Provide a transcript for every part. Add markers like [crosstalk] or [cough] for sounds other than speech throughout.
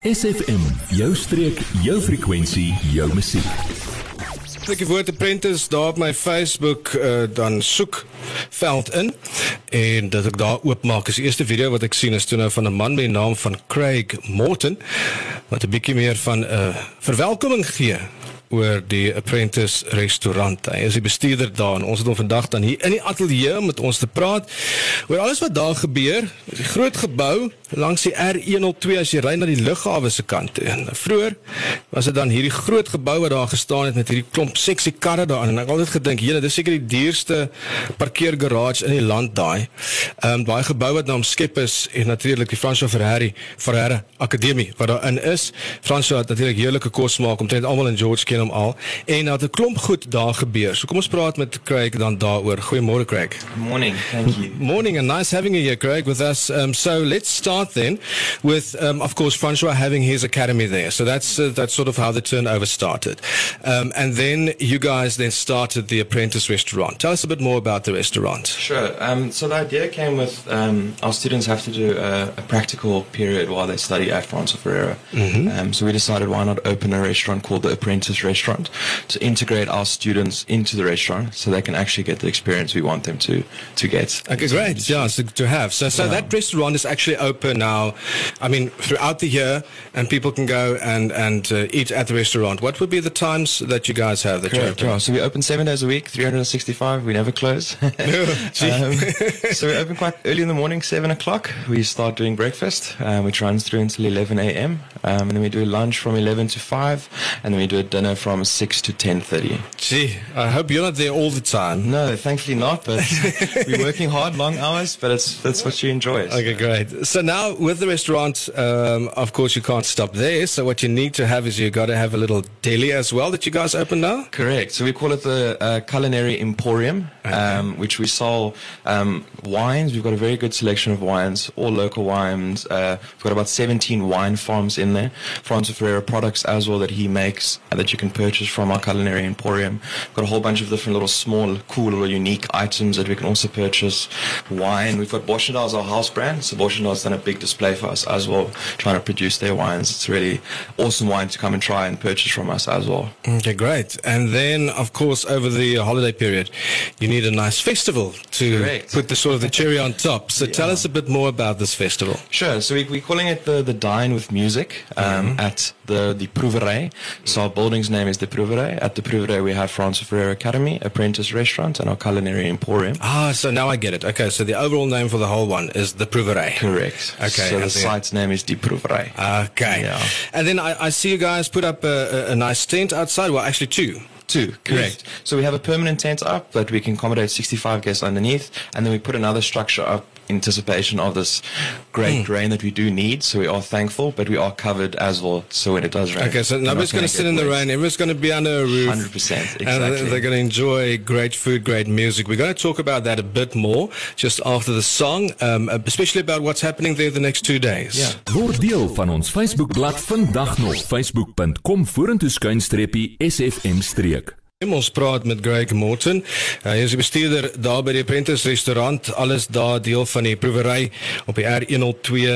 SFM, jou streek, jou frekwensie, jou musiek. Ek het Apprentice daar op my Facebook uh, dan soek veld in en dat ek daar oopmaak is die eerste video wat ek sien is toe nou van 'n man met die naam van Craig Morton wat 'n bietjie meer van 'n uh, verwelkoming gee oor die Apprentice restaurant. Hy is die bestuurder daar en ons het hom vandag dan hier in die ateljee om met ons te praat oor alles wat daar gebeur. Die groot gebou langs die R102 as jy ry na die lughawe se kant. En vroeër was dit dan hierdie groot gebou wat daar gestaan het met hierdie klomp seksie karre daarin en ek het altyd gedink, "Jene, dis seker die duurste parkeergarage in die land daai." Ehm um, daai gebou wat nou omskep is en natuurlik die François Ferrari Ferrari Akademie wat daarin is. François het natuurlik heerlike kos maak omtrent almal in George ken hom al en dat 'n klomp goed daar gebeur. So kom ons praat met Craig dan daaroor. Goeiemôre Craig. Morning. Thank you. [laughs] Morning and nice having you here Craig with us. Um, so let's start then with um, of course Francois having his academy there. So that's uh, that's sort of how the turnover started. Um, and then you guys then started the apprentice restaurant. Tell us a bit more about the restaurant. Sure. Um, so the idea came with um, our students have to do a, a, practical period while they study at Francois Ferreira. Mm-hmm. Um, so we decided why not open a restaurant called the Apprentice restaurant to integrate our students into the restaurant so they can actually get the experience we want them to to get. Okay, great. Yeah, so to have. So so yeah. that restaurant is actually open now. I mean, throughout the year, and people can go and and uh, eat at the restaurant. What would be the times that you guys have that Correct, yeah. So we open seven days a week, 365. We never close. [laughs] um, [laughs] so we open quite early in the morning, seven o'clock. We start doing breakfast, um, which runs through until 11 a.m. Um, and then we do lunch from 11 to 5, and then we do a dinner from 6 to 10.30. Gee, I hope you're not there all the time. No, thankfully not, but [laughs] we're working hard, long hours, but it's, that's what you enjoy. So. Okay, great. So now with the restaurant, um, of course you can't stop there. So what you need to have is you've got to have a little deli as well that you guys open now? Correct. So we call it the uh, Culinary Emporium, okay. um, which we sell um, wines. We've got a very good selection of wines, all local wines. Uh, we've got about 17 wine farms in there. Francois Ferreira products as well that he makes uh, that you can purchase from our culinary emporium. We've got a whole bunch of different little small, cool, little unique items that we can also purchase. Wine. We've got Boschendal as our house brand. So Boschendal's done a big display for us as well, trying to produce their wines. It's really awesome wine to come and try and purchase from us as well. Okay, great. And then, of course, over the holiday period, you need a nice festival to Correct. put the sort of the cherry on top. So yeah. tell us a bit more about this festival. Sure. So we, we're calling it the, the Dine with Music um, mm-hmm. at the, the Proeverij. So our building's name is the Proeverij. At the Proeverij, we have Francois Ferreira Academy, Apprentice Restaurant, and our Culinary Emporium. Ah, so now I get it. Okay, so the overall name for the whole one is the Proeverij. Correct. Okay. So the site's name is the Proeverij. Okay. Yeah. And then I, I see you guys put up a, a, a nice tent outside. Well, actually two. Two, correct. Yes. So we have a permanent tent up that we can accommodate 65 guests underneath, and then we put another structure up anticipation of this great mm. rain that we do need. So we are thankful, but we are covered as well. So when it does rain, okay. So nobody's going to sit in the rain. Everyone's going to be under a roof. Hundred percent, exactly. And they're going to enjoy great food, great music. We're going to talk about that a bit more just after the song, um, especially about what's happening there the next two days. Yeah. Word deel van ons Facebookblad vandag nog facebook.com vorentoe skuinstreepie sfm streek. Ons praat met Greg Morton. Hy is die bestuurder daar by die Apprentice restaurant. Alles daar deel van die proewery op die R102.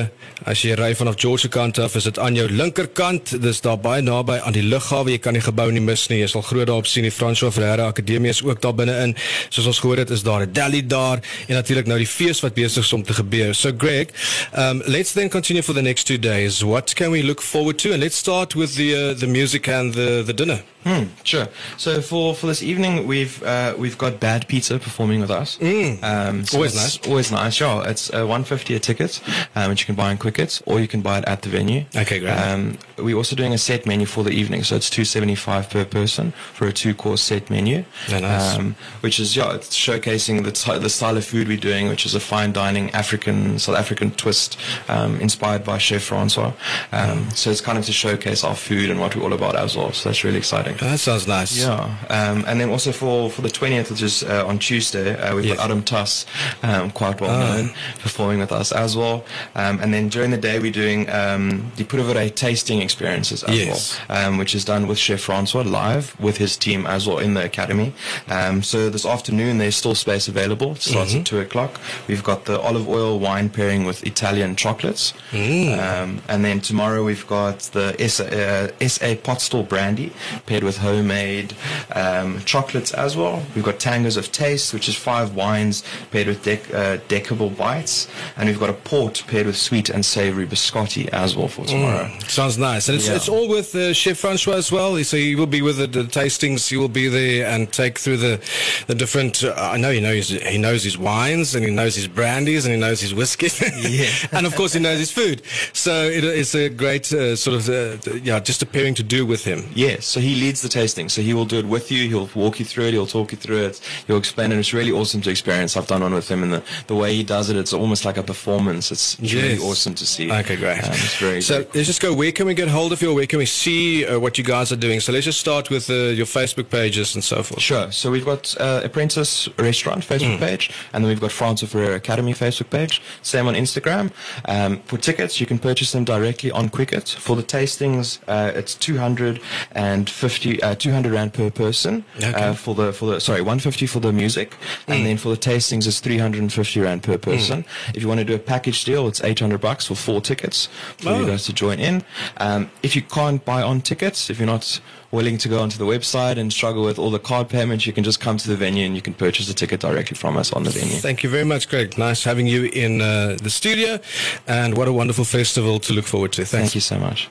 As jy ry vanaf George kant af, is dit aan jou linkerkant. Dis daar baie naby aan die lughawe. Jy kan die gebou nie mis nie. Jy sal groot daarop sien die François Ferreira Akademie is ook daar binne-in. Soos ons gehoor het, is daar 'n deli daar en natuurlik nou die fees wat besig is om te gebeur. So Greg, um let's then continue for the next 2 days. What can we look forward to? And let's start with the uh, the music and the the dinner. Hmm, sure. So for, for this evening, we've uh, we've got Bad Pizza performing with us. Mm. Um, so always nice. Always nice. Sure. It's uh, one fifty a ticket, um, which you can buy in Quickets, or you can buy it at the venue. Okay, great. Um, we're also doing a set menu for the evening, so it's two seventy five per person for a two course set menu. Very nice. Um, which is yeah, it's showcasing the t- the style of food we're doing, which is a fine dining African South African twist, um, inspired by Chef Francois. Um, mm. So it's kind of to showcase our food and what we're all about as well. So that's really exciting. Correct. That sounds nice. Yeah, um, and then also for, for the 20th, which is uh, on Tuesday, uh, we've Yes. got Adam Tas, um, quite well Ah. known, performing with us as well. Um, and then during the day, we're doing um, the Proeverij tasting experiences as Yes. well, um, which is done with Chef Francois live with his team as well in the academy. Um, so this afternoon, there's still space available. It starts Mm-hmm. at 2 o'clock. We've got the olive oil wine pairing with Italian chocolates. Mm. Um, and then tomorrow, we've got the SA, uh, SA pot still brandy paired with homemade um, chocolates as well. We've got tangos of taste, which is five wines paired with dec- uh, deckable bites, and we've got a port paired with sweet and savory biscotti as well for tomorrow. Sounds nice. And it's, Yeah. it's all with uh, Chef Francois as well. So he will be with the, the tastings. He will be there and take through the the different. Uh, I know he knows he knows his wines and he knows his brandies and he knows his whiskies. [laughs] Yeah. and of course he knows his food. So it, it's a great uh, sort of uh, yeah, just a pairing to do with him. Yes, so he leads the tasting. So he will do it with you. He'll walk you through it. He'll talk you through it. He'll explain it. It's really awesome to experience. I've done one with him, and the, the way he does it, it's almost like a performance. It's really awesome to see. Okay, great. Um, it's very so let's just go. Where can we get hold of you? Where can we see uh, what you guys are doing? So let's just start with uh, your Facebook pages and so forth. Sure. So we've got uh, Apprentice Restaurant Facebook page, and then we've got Francois Ferreira Academy Facebook page. Same on Instagram. Um, for tickets, you can purchase them directly on Quicket. For the tastings, uh, it's 250, uh, 200 rand per person. Okay. Uh, for the for the sorry, 150 for the music, and then for the tastings, it's 350 rand per person. If you want to do a package deal, it's 800 bucks for four tickets for Oh. you guys to join in. Um, if you can't buy on tickets, if you're not willing to go onto the website and struggle with all the card payments, you can just come to the venue and you can purchase a ticket directly from us on the venue. Thank you very much, Greg. Nice having you in uh, the studio. And what a wonderful festival to look forward to. Thanks. Thank you so much.